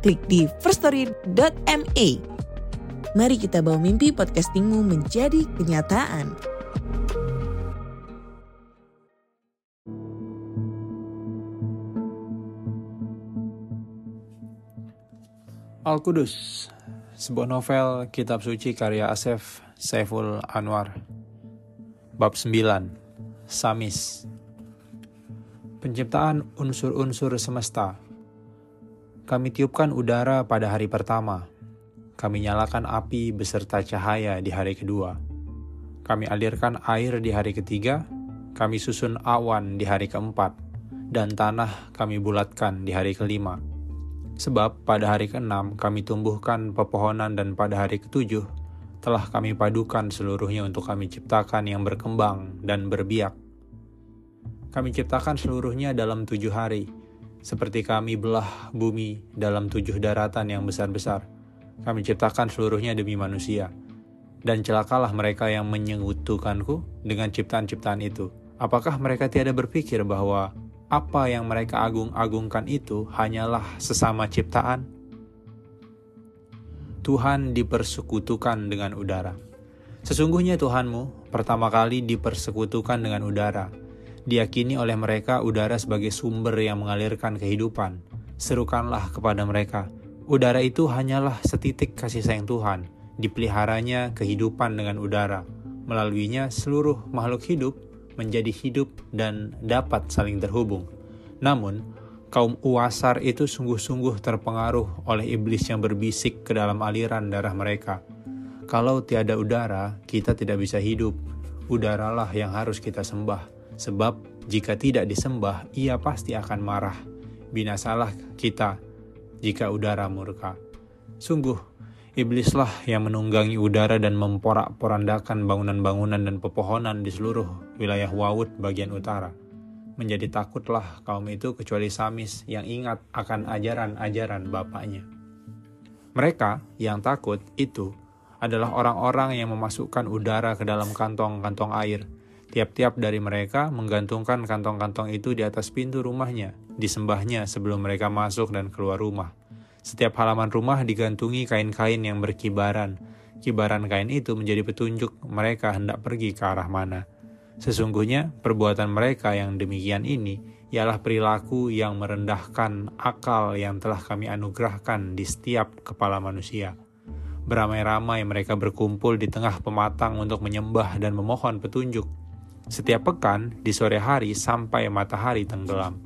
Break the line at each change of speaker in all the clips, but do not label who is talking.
klik di firststory.me. Mari kita bawa mimpi podcastingmu menjadi kenyataan.
Al-Qudus, sebuah novel kitab suci karya Asef Saiful Anwar. Bab 9, Samis. Penciptaan unsur-unsur semesta. Kami tiupkan udara pada hari pertama. Kami nyalakan api beserta cahaya di hari kedua. Kami alirkan air di hari ketiga. Kami susun awan di hari keempat. Dan tanah kami bulatkan di hari kelima Sebab pada hari keenam kami tumbuhkan pepohonan dan pada hari ketujuh telah kami padukan seluruhnya untuk kami ciptakan yang berkembang dan berbiak. Kami ciptakan seluruhnya dalam tujuh hari, seperti kami belah bumi dalam tujuh daratan yang besar-besar. Kami ciptakan seluruhnya demi manusia. Dan celakalah mereka yang menyekutukanku dengan ciptaan-ciptaan itu. Apakah mereka tiada berpikir bahwa apa yang mereka agung-agungkan itu hanyalah sesama ciptaan. Tuhan dipersekutukan dengan udara. Sesungguhnya Tuhanmu pertama kali dipersekutukan dengan udara. Diakini oleh mereka udara sebagai sumber yang mengalirkan kehidupan. Serukanlah kepada mereka, udara itu hanyalah setitik kasih sayang Tuhan. Dipeliharanya kehidupan dengan udara. Melaluinya seluruh makhluk hidup menjadi hidup dan dapat saling terhubung. Namun, kaum Uasar itu sungguh-sungguh terpengaruh oleh iblis yang berbisik ke dalam aliran darah mereka. Kalau tiada udara, kita tidak bisa hidup. Udaralah yang harus kita sembah, sebab jika tidak disembah, ia pasti akan marah. Binasalah kita jika udara murka. Sungguh, Iblislah yang menunggangi udara dan memporak-porandakan bangunan-bangunan dan pepohonan di seluruh wilayah Wawut bagian utara. Menjadi takutlah kaum itu kecuali Samis yang ingat akan ajaran-ajaran bapaknya. Mereka yang takut itu adalah orang-orang yang memasukkan udara ke dalam kantong-kantong air. Tiap-tiap dari mereka menggantungkan kantong-kantong itu di atas pintu rumahnya, disembahnya sebelum mereka masuk dan keluar rumah. Setiap halaman rumah digantungi kain-kain yang berkibaran. Kibaran kain itu menjadi petunjuk mereka hendak pergi ke arah mana. Sesungguhnya perbuatan mereka yang demikian ini ialah perilaku yang merendahkan akal yang telah kami anugerahkan di setiap kepala manusia. Beramai-ramai mereka berkumpul di tengah pematang untuk menyembah dan memohon petunjuk. Setiap pekan di sore hari sampai matahari tenggelam.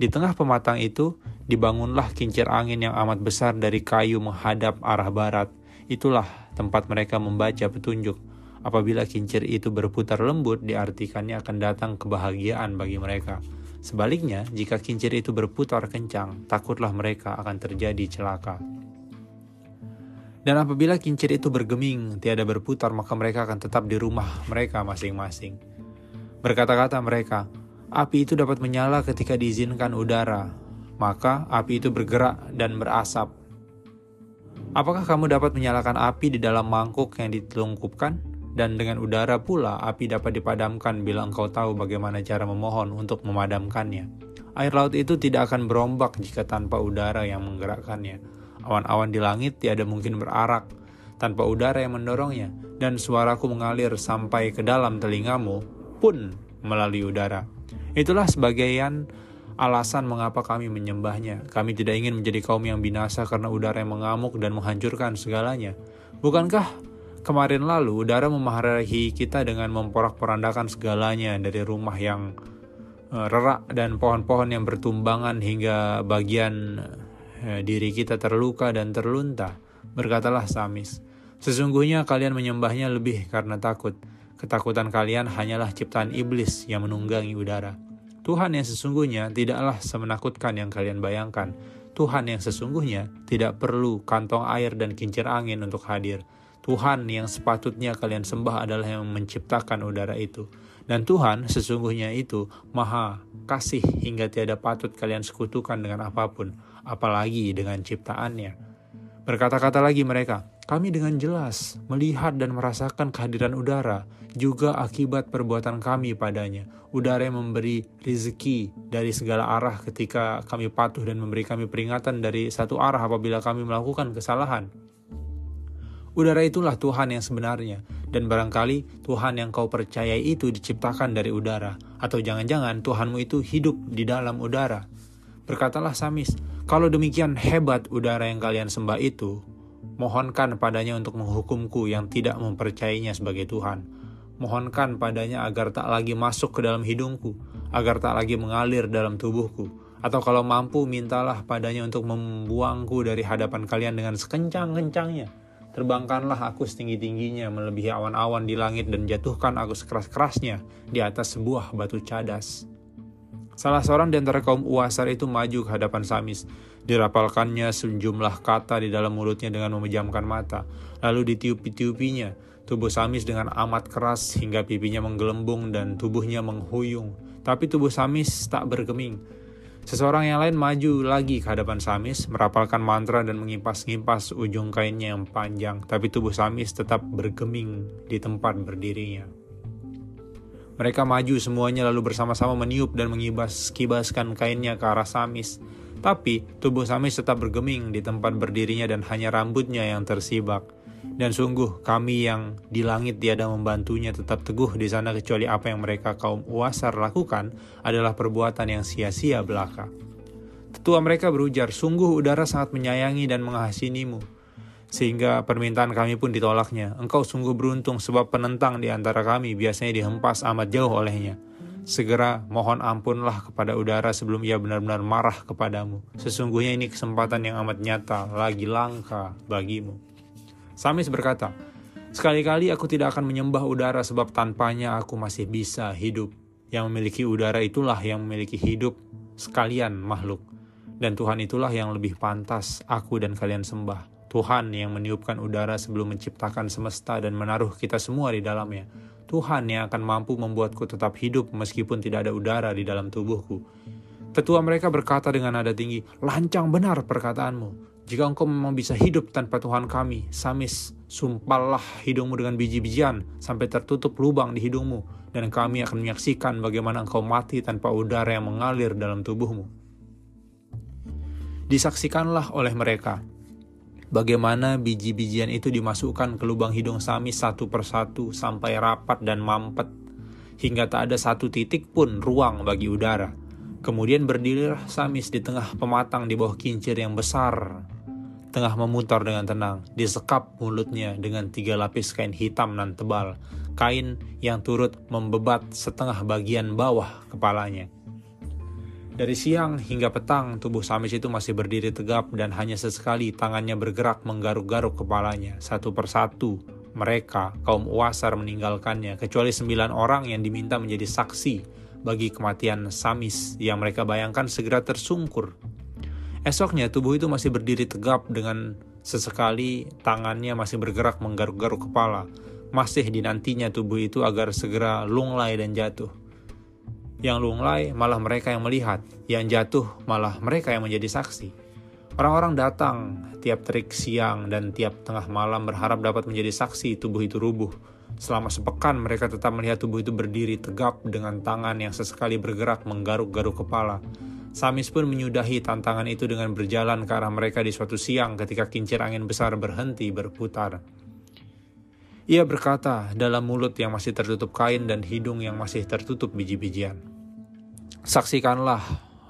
Di tengah pematang itu Dibangunlah kincir angin yang amat besar dari kayu menghadap arah barat. Itulah tempat mereka membaca petunjuk. Apabila kincir itu berputar lembut, diartikannya akan datang kebahagiaan bagi mereka. Sebaliknya, jika kincir itu berputar kencang, takutlah mereka akan terjadi celaka. Dan apabila kincir itu bergeming, tiada berputar, maka mereka akan tetap di rumah mereka masing-masing. Berkata-kata mereka, api itu dapat menyala ketika diizinkan udara, maka api itu bergerak dan berasap. Apakah kamu dapat menyalakan api di dalam mangkuk yang ditelungkupkan? Dan dengan udara pula api dapat dipadamkan bila engkau tahu bagaimana cara memohon untuk memadamkannya. Air laut itu tidak akan berombak jika tanpa udara yang menggerakkannya. Awan-awan di langit tiada mungkin berarak tanpa udara yang mendorongnya, dan suaraku mengalir sampai ke dalam telingamu pun melalui udara. Itulah sebagian alasan mengapa kami menyembahnya. Kami tidak ingin menjadi kaum yang binasa karena udara yang mengamuk dan menghancurkan segalanya. Bukankah kemarin lalu udara memarahi kita dengan memporak-porandakan segalanya dari rumah yang uh, rerak dan pohon-pohon yang bertumbangan hingga bagian uh, diri kita terluka dan terlunta. Berkatalah Samis, sesungguhnya kalian menyembahnya lebih karena takut. Ketakutan kalian hanyalah ciptaan iblis yang menunggangi udara. Tuhan yang sesungguhnya tidaklah semenakutkan yang kalian bayangkan. Tuhan yang sesungguhnya tidak perlu kantong air dan kincir angin untuk hadir. Tuhan yang sepatutnya kalian sembah adalah yang menciptakan udara itu. Dan Tuhan sesungguhnya itu maha kasih hingga tiada patut kalian sekutukan dengan apa pun, apalagi dengan ciptaannya. Berkata-kata lagi mereka, kami dengan jelas melihat dan merasakan kehadiran udara, juga akibat perbuatan kami padanya. Udara yang memberi rezeki dari segala arah ketika kami patuh dan memberi kami peringatan dari satu arah apabila kami melakukan kesalahan. Udara itulah Tuhan yang sebenarnya, dan barangkali Tuhan yang kau percayai itu diciptakan dari udara, atau jangan-jangan Tuhanmu itu hidup di dalam udara. Berkatalah Samis, kalau demikian hebat udara yang kalian sembah itu, mohonkan padanya untuk menghukumku yang tidak mempercayainya sebagai Tuhan. Mohonkan padanya agar tak lagi masuk ke dalam hidungku, agar tak lagi mengalir dalam tubuhku. Atau kalau mampu, mintalah padanya untuk membuangku dari hadapan kalian dengan sekencang-kencangnya Terbangkanlah aku setinggi-tingginya melebihi awan-awan di langit dan jatuhkan aku sekeras-kerasnya di atas sebuah batu cadas. Salah seorang di antara kaum Uasar itu maju ke hadapan Samis. Dirapalkannya sejumlah kata di dalam mulutnya dengan memejamkan mata. Lalu ditiupi-tiupinya. Tubuh Samis dengan amat keras hingga pipinya menggelembung dan tubuhnya menghuyung. Tapi tubuh Samis tak bergeming Seseorang yang lain maju lagi ke hadapan Samis, merapalkan mantra dan mengimpas-ngimpas ujung kainnya yang panjang, tapi tubuh Samis tetap bergeming di tempat berdirinya. Mereka maju semuanya lalu bersama-sama meniup dan mengibas-kibaskan kainnya ke arah Samis. Tapi tubuh Samis tetap bergeming di tempat berdirinya dan hanya rambutnya yang tersibak. Dan sungguh kami yang di langit tiada membantunya tetap teguh di sana kecuali apa yang mereka kaum Uasar lakukan adalah perbuatan yang sia-sia belaka. Tetua mereka berujar, sungguh udara sangat menyayangi dan menghasinimu. Sehingga permintaan kami pun ditolaknya. Engkau sungguh beruntung sebab penentang di antara kami biasanya dihempas amat jauh olehnya. Segera mohon ampunlah kepada udara sebelum ia benar-benar marah kepadamu. Sesungguhnya ini kesempatan yang amat nyata, lagi langka bagimu. Samis berkata, Sekali-kali aku tidak akan menyembah udara sebab tanpanya aku masih bisa hidup. Yang memiliki udara itulah yang memiliki hidup sekalian makhluk. Dan Tuhan itulah yang lebih pantas aku dan kalian sembah. Tuhan yang meniupkan udara sebelum menciptakan semesta dan menaruh kita semua di dalamnya. Tuhan yang akan mampu membuatku tetap hidup meskipun tidak ada udara di dalam tubuhku. Tetua mereka berkata dengan nada tinggi, lancang benar perkataanmu. Jika engkau memang bisa hidup tanpa Tuhan kami, Samis, sumpahlah hidungmu dengan biji-bijian sampai tertutup lubang di hidungmu, dan kami akan menyaksikan bagaimana engkau mati tanpa udara yang mengalir dalam tubuhmu. Disaksikanlah oleh mereka bagaimana biji-bijian itu dimasukkan ke lubang hidung Samis satu persatu sampai rapat dan mampet, hingga tak ada satu titik pun ruang bagi udara. Kemudian berdirilah Samis di tengah pematang di bawah kincir yang besar tengah memutar dengan tenang, disekap mulutnya dengan tiga lapis kain hitam dan tebal, kain yang turut membebat setengah bagian bawah kepalanya. Dari siang hingga petang, tubuh Samis itu masih berdiri tegap dan hanya sesekali tangannya bergerak menggaruk-garuk kepalanya. Satu persatu, mereka, kaum Uasar meninggalkannya, kecuali sembilan orang yang diminta menjadi saksi bagi kematian Samis yang mereka bayangkan segera tersungkur Esoknya tubuh itu masih berdiri tegap dengan sesekali tangannya masih bergerak menggaruk-garuk kepala. Masih dinantinya tubuh itu agar segera lunglai dan jatuh. Yang lunglai malah mereka yang melihat, yang jatuh malah mereka yang menjadi saksi. Orang-orang datang tiap terik siang dan tiap tengah malam berharap dapat menjadi saksi tubuh itu rubuh. Selama sepekan mereka tetap melihat tubuh itu berdiri tegap dengan tangan yang sesekali bergerak menggaruk-garuk kepala. Samis pun menyudahi tantangan itu dengan berjalan ke arah mereka di suatu siang ketika kincir angin besar berhenti berputar. Ia berkata dalam mulut yang masih tertutup kain dan hidung yang masih tertutup biji-bijian. Saksikanlah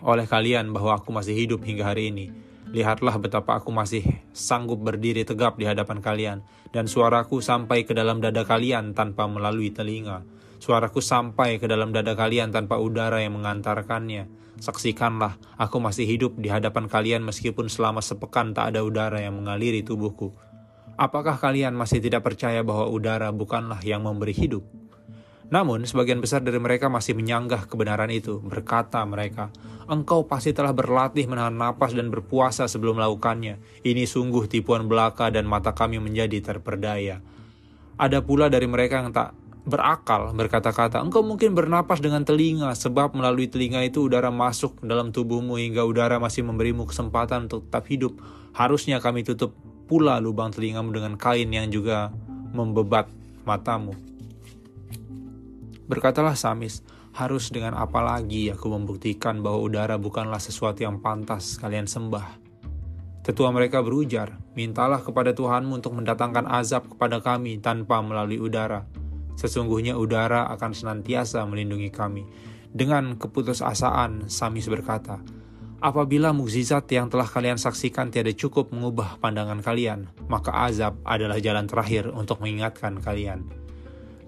oleh kalian bahwa aku masih hidup hingga hari ini. Lihatlah betapa aku masih sanggup berdiri tegap di hadapan kalian, dan suaraku sampai ke dalam dada kalian tanpa melalui telinga. Suaraku sampai ke dalam dada kalian tanpa udara yang mengantarkannya Saksikanlah, aku masih hidup di hadapan kalian meskipun selama sepekan tak ada udara yang mengaliri tubuhku. Apakah kalian masih tidak percaya bahwa udara bukanlah yang memberi hidup? Namun, sebagian besar dari mereka masih menyanggah kebenaran itu. Berkata mereka, engkau pasti telah berlatih menahan napas dan berpuasa sebelum melakukannya. Ini sungguh tipuan belaka dan mata kami menjadi terperdaya. Ada pula dari mereka yang tak berakal berkata-kata, engkau mungkin bernapas dengan telinga, sebab melalui telinga itu udara masuk dalam tubuhmu hingga udara masih memberimu kesempatan untuk tetap hidup. Harusnya kami tutup pula lubang telingamu dengan kain yang juga membebat matamu. Berkatalah Samis, harus dengan apa lagi aku membuktikan bahwa udara bukanlah sesuatu yang pantas kalian sembah. Tetua mereka berujar, mintalah kepada Tuhanmu untuk mendatangkan azab kepada kami tanpa melalui udara. Sesungguhnya udara akan senantiasa melindungi kami. Dengan keputusasaan, Samis berkata, Apabila mukjizat yang telah kalian saksikan tiada cukup mengubah pandangan kalian, maka azab adalah jalan terakhir untuk mengingatkan kalian.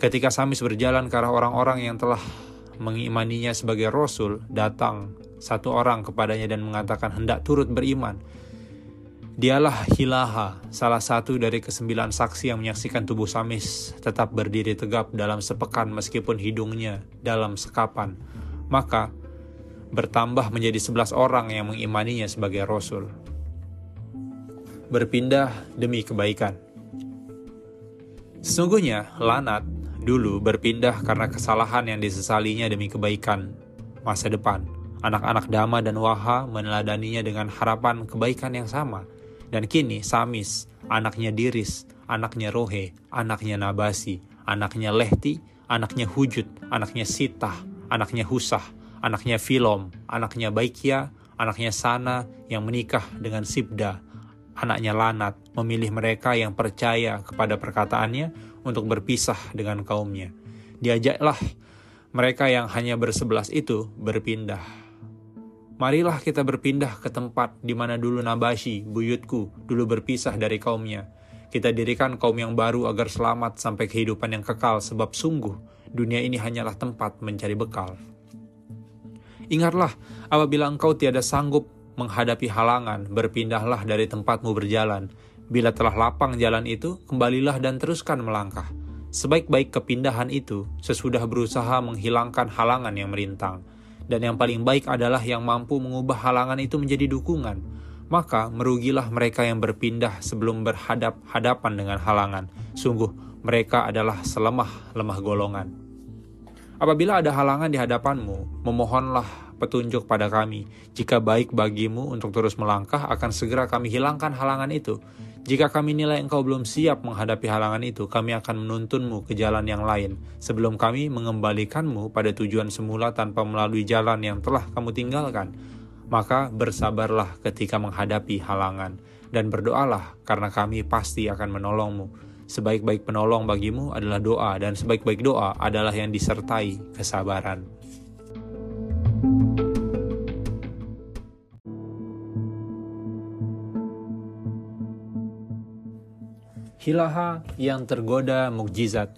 Ketika Samis berjalan ke arah orang-orang yang telah mengimaninya sebagai rasul, datang satu orang kepadanya dan mengatakan hendak turut beriman. Dialah Hilaha, salah satu dari kesembilan saksi yang menyaksikan tubuh Samis tetap berdiri tegap dalam sepekan meskipun hidungnya dalam sekapan. Maka bertambah menjadi sebelas orang yang mengimaninya sebagai rasul. Berpindah demi kebaikan. Sesungguhnya, lanat dulu berpindah karena kesalahan yang disesalinya demi kebaikan masa depan. Anak-anak Dama dan Waha meneladaninya dengan harapan kebaikan yang sama. Dan kini Samis, anaknya Diris, anaknya Rohe, anaknya Nabasi, anaknya Lehti, anaknya Hujud, anaknya Sitah, anaknya Husah, anaknya Filom, anaknya Baikia, anaknya Sana yang menikah dengan Sibda, anaknya Lanat, memilih mereka yang percaya kepada perkataannya untuk berpisah dengan kaumnya. Diajaklah mereka yang hanya bersebelas itu berpindah. Marilah kita berpindah ke tempat di mana dulu Nabashi, buyutku, dulu berpisah dari kaumnya. Kita dirikan kaum yang baru agar selamat sampai kehidupan yang kekal sebab sungguh dunia ini hanyalah tempat mencari bekal. Ingatlah, apabila engkau tiada sanggup menghadapi halangan, berpindahlah dari tempatmu berjalan, Bila telah lapang jalan itu, kembalilah dan teruskan melangkah. Sebaik-baik kepindahan itu, sesudah berusaha menghilangkan halangan yang merintang. Dan yang paling baik adalah yang mampu mengubah halangan itu menjadi dukungan. Maka merugilah mereka yang berpindah sebelum berhadap-hadapan dengan halangan. Sungguh, mereka adalah selemah-lemah golongan. Apabila ada halangan di hadapanmu, memohonlah petunjuk pada kami. Jika baik bagimu untuk terus melangkah, akan segera kami hilangkan halangan itu. Jika kami nilai engkau belum siap menghadapi halangan itu, kami akan menuntunmu ke jalan yang lain, sebelum kami mengembalikanmu pada tujuan semula tanpa melalui jalan yang telah kamu tinggalkan. Maka bersabarlah ketika menghadapi halangan, dan berdoalah karena kami pasti akan menolongmu. Sebaik-baik penolong bagimu adalah doa, dan sebaik-baik doa adalah yang disertai kesabaran. Hilaha yang tergoda mukjizat.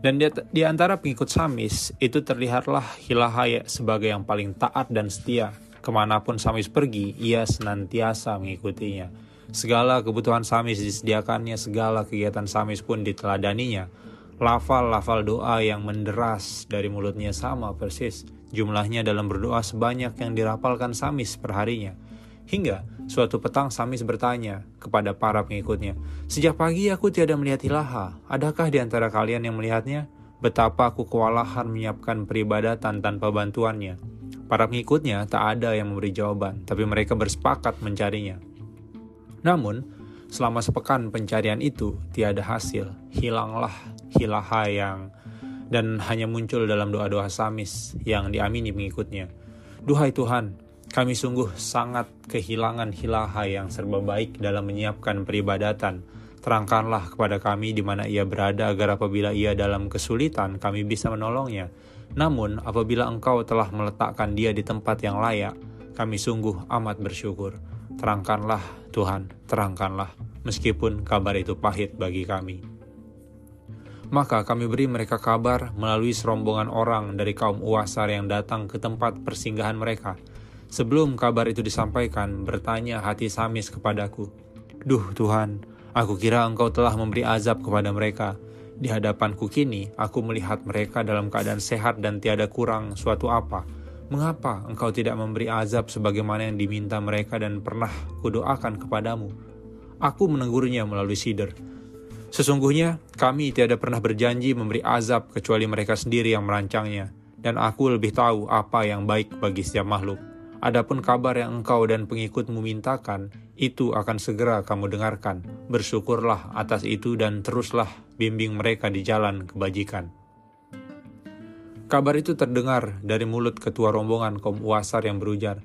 Dan di, di antara pengikut Samis, itu terlihatlah Hilaha ya sebagai yang paling taat dan setia. Ke mana pun Samis pergi, ia senantiasa mengikutinya. Segala kebutuhan Samis disediakannya, segala kegiatan Samis pun diteladaninya. Lafal-lafal doa yang menderas dari mulutnya sama persis. Jumlahnya dalam berdoa sebanyak yang dirapalkan Samis perharinya. Hingga suatu petang Samis bertanya kepada para pengikutnya, Sejak pagi aku tiada melihat Hilaha, adakah di antara kalian yang melihatnya? Betapa aku kewalahan menyiapkan peribadatan tanpa bantuannya. Para pengikutnya tak ada yang memberi jawaban, tapi mereka bersepakat mencarinya. Namun, selama sepekan pencarian itu tiada hasil, hilanglah Hilaha yang dan hanya muncul dalam doa-doa Samis yang diamini pengikutnya. Duhai Tuhan, kami sungguh sangat kehilangan hilaha yang serba baik dalam menyiapkan peribadatan. Terangkanlah kepada kami di mana ia berada agar apabila ia dalam kesulitan kami bisa menolongnya. Namun apabila engkau telah meletakkan dia di tempat yang layak, kami sungguh amat bersyukur. Terangkanlah Tuhan, terangkanlah, meskipun kabar itu pahit bagi kami. Maka kami beri mereka kabar melalui serombongan orang dari kaum Uasar yang datang ke tempat persinggahan mereka – Sebelum kabar itu disampaikan, bertanya hati Samis kepadaku, Duh Tuhan, aku kira engkau telah memberi azab kepada mereka. Di hadapanku kini, aku melihat mereka dalam keadaan sehat dan tiada kurang suatu apa. Mengapa engkau tidak memberi azab sebagaimana yang diminta mereka dan pernah kudoakan kepadamu? Aku menegurnya melalui sider. Sesungguhnya kami tiada pernah berjanji memberi azab kecuali mereka sendiri yang merancangnya, dan aku lebih tahu apa yang baik bagi setiap makhluk. Adapun kabar yang engkau dan pengikutmu mintakan, itu akan segera kamu dengarkan. Bersyukurlah atas itu dan teruslah bimbing mereka di jalan kebajikan. Kabar itu terdengar dari mulut ketua rombongan kaum Uasar yang berujar,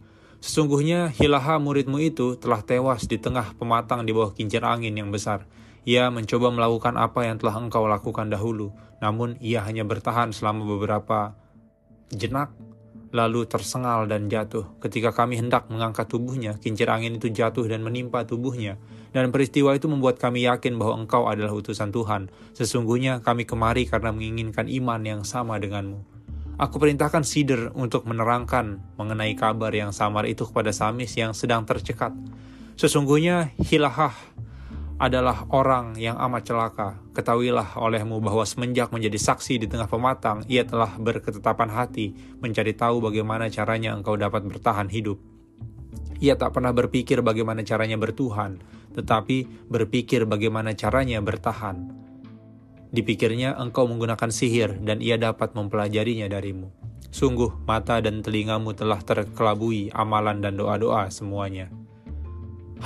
Sesungguhnya Hilaha muridmu itu telah tewas di tengah pematang di bawah kincir angin yang besar. Ia mencoba melakukan apa yang telah engkau lakukan dahulu, namun ia hanya bertahan selama beberapa jenak lalu tersengal dan jatuh. Ketika kami hendak mengangkat tubuhnya, kincir angin itu jatuh dan menimpa tubuhnya. Dan peristiwa itu membuat kami yakin bahwa engkau adalah utusan Tuhan. Sesungguhnya kami kemari karena menginginkan iman yang sama denganmu. Aku perintahkan Sider untuk menerangkan mengenai kabar yang samar itu kepada Samis yang sedang tercekat. Sesungguhnya Hilahah adalah orang yang amat celaka. Ketahuilah olehmu bahwa semenjak menjadi saksi di tengah pematang, ia telah berketetapan hati mencari tahu bagaimana caranya engkau dapat bertahan hidup. Ia tak pernah berpikir bagaimana caranya bertuhan, tetapi berpikir bagaimana caranya bertahan. Dipikirnya engkau menggunakan sihir dan ia dapat mempelajarinya darimu. Sungguh mata dan telingamu telah terkelabui amalan dan doa-doa semuanya.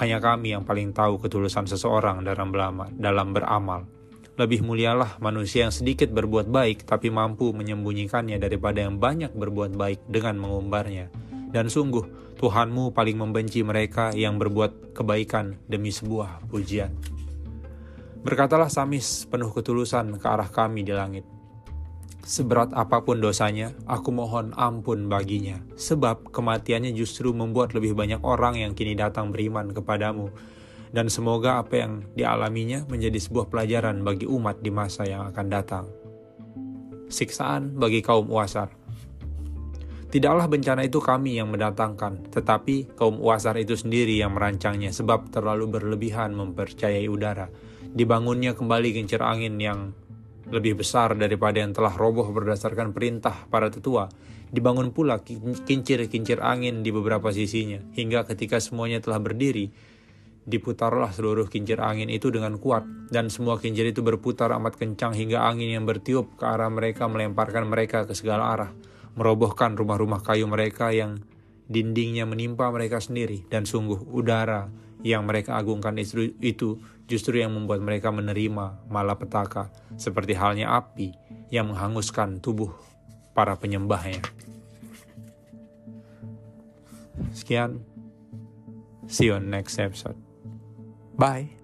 Hanya kami yang paling tahu ketulusan seseorang dalam beramal. Dalam beramal. Lebih mulialah manusia yang sedikit berbuat baik tapi mampu menyembunyikannya daripada yang banyak berbuat baik dengan mengumbarnya. Dan sungguh, Tuhanmu paling membenci mereka yang berbuat kebaikan demi sebuah pujian. Berkatalah Samis penuh ketulusan ke arah kami di langit. Seberat apa pun dosanya, aku mohon ampun baginya, sebab kematiannya justru membuat lebih banyak orang yang kini datang beriman kepadamu. Dan semoga apa yang dialaminya menjadi sebuah pelajaran bagi umat di masa yang akan datang. Siksaan bagi kaum Uasar Tidaklah bencana itu kami yang mendatangkan, tetapi kaum Uasar itu sendiri yang merancangnya sebab terlalu berlebihan mempercayai udara. Dibangunnya kembali kincir angin yang lebih besar daripada yang telah roboh berdasarkan perintah para tetua. Dibangun pula kincir-kincir angin di beberapa sisinya, hingga ketika semuanya telah berdiri, diputarlah seluruh kincir angin itu dengan kuat, dan semua kincir itu berputar amat kencang hingga angin yang bertiup ke arah mereka melemparkan mereka ke segala arah, merobohkan rumah-rumah kayu mereka yang dindingnya menimpa mereka sendiri, dan sungguh udara yang mereka agungkan itu, justru yang membuat mereka menerima malapetaka, seperti halnya api yang menghanguskan tubuh para penyembahnya. Sekian, see you on next episode. Bye.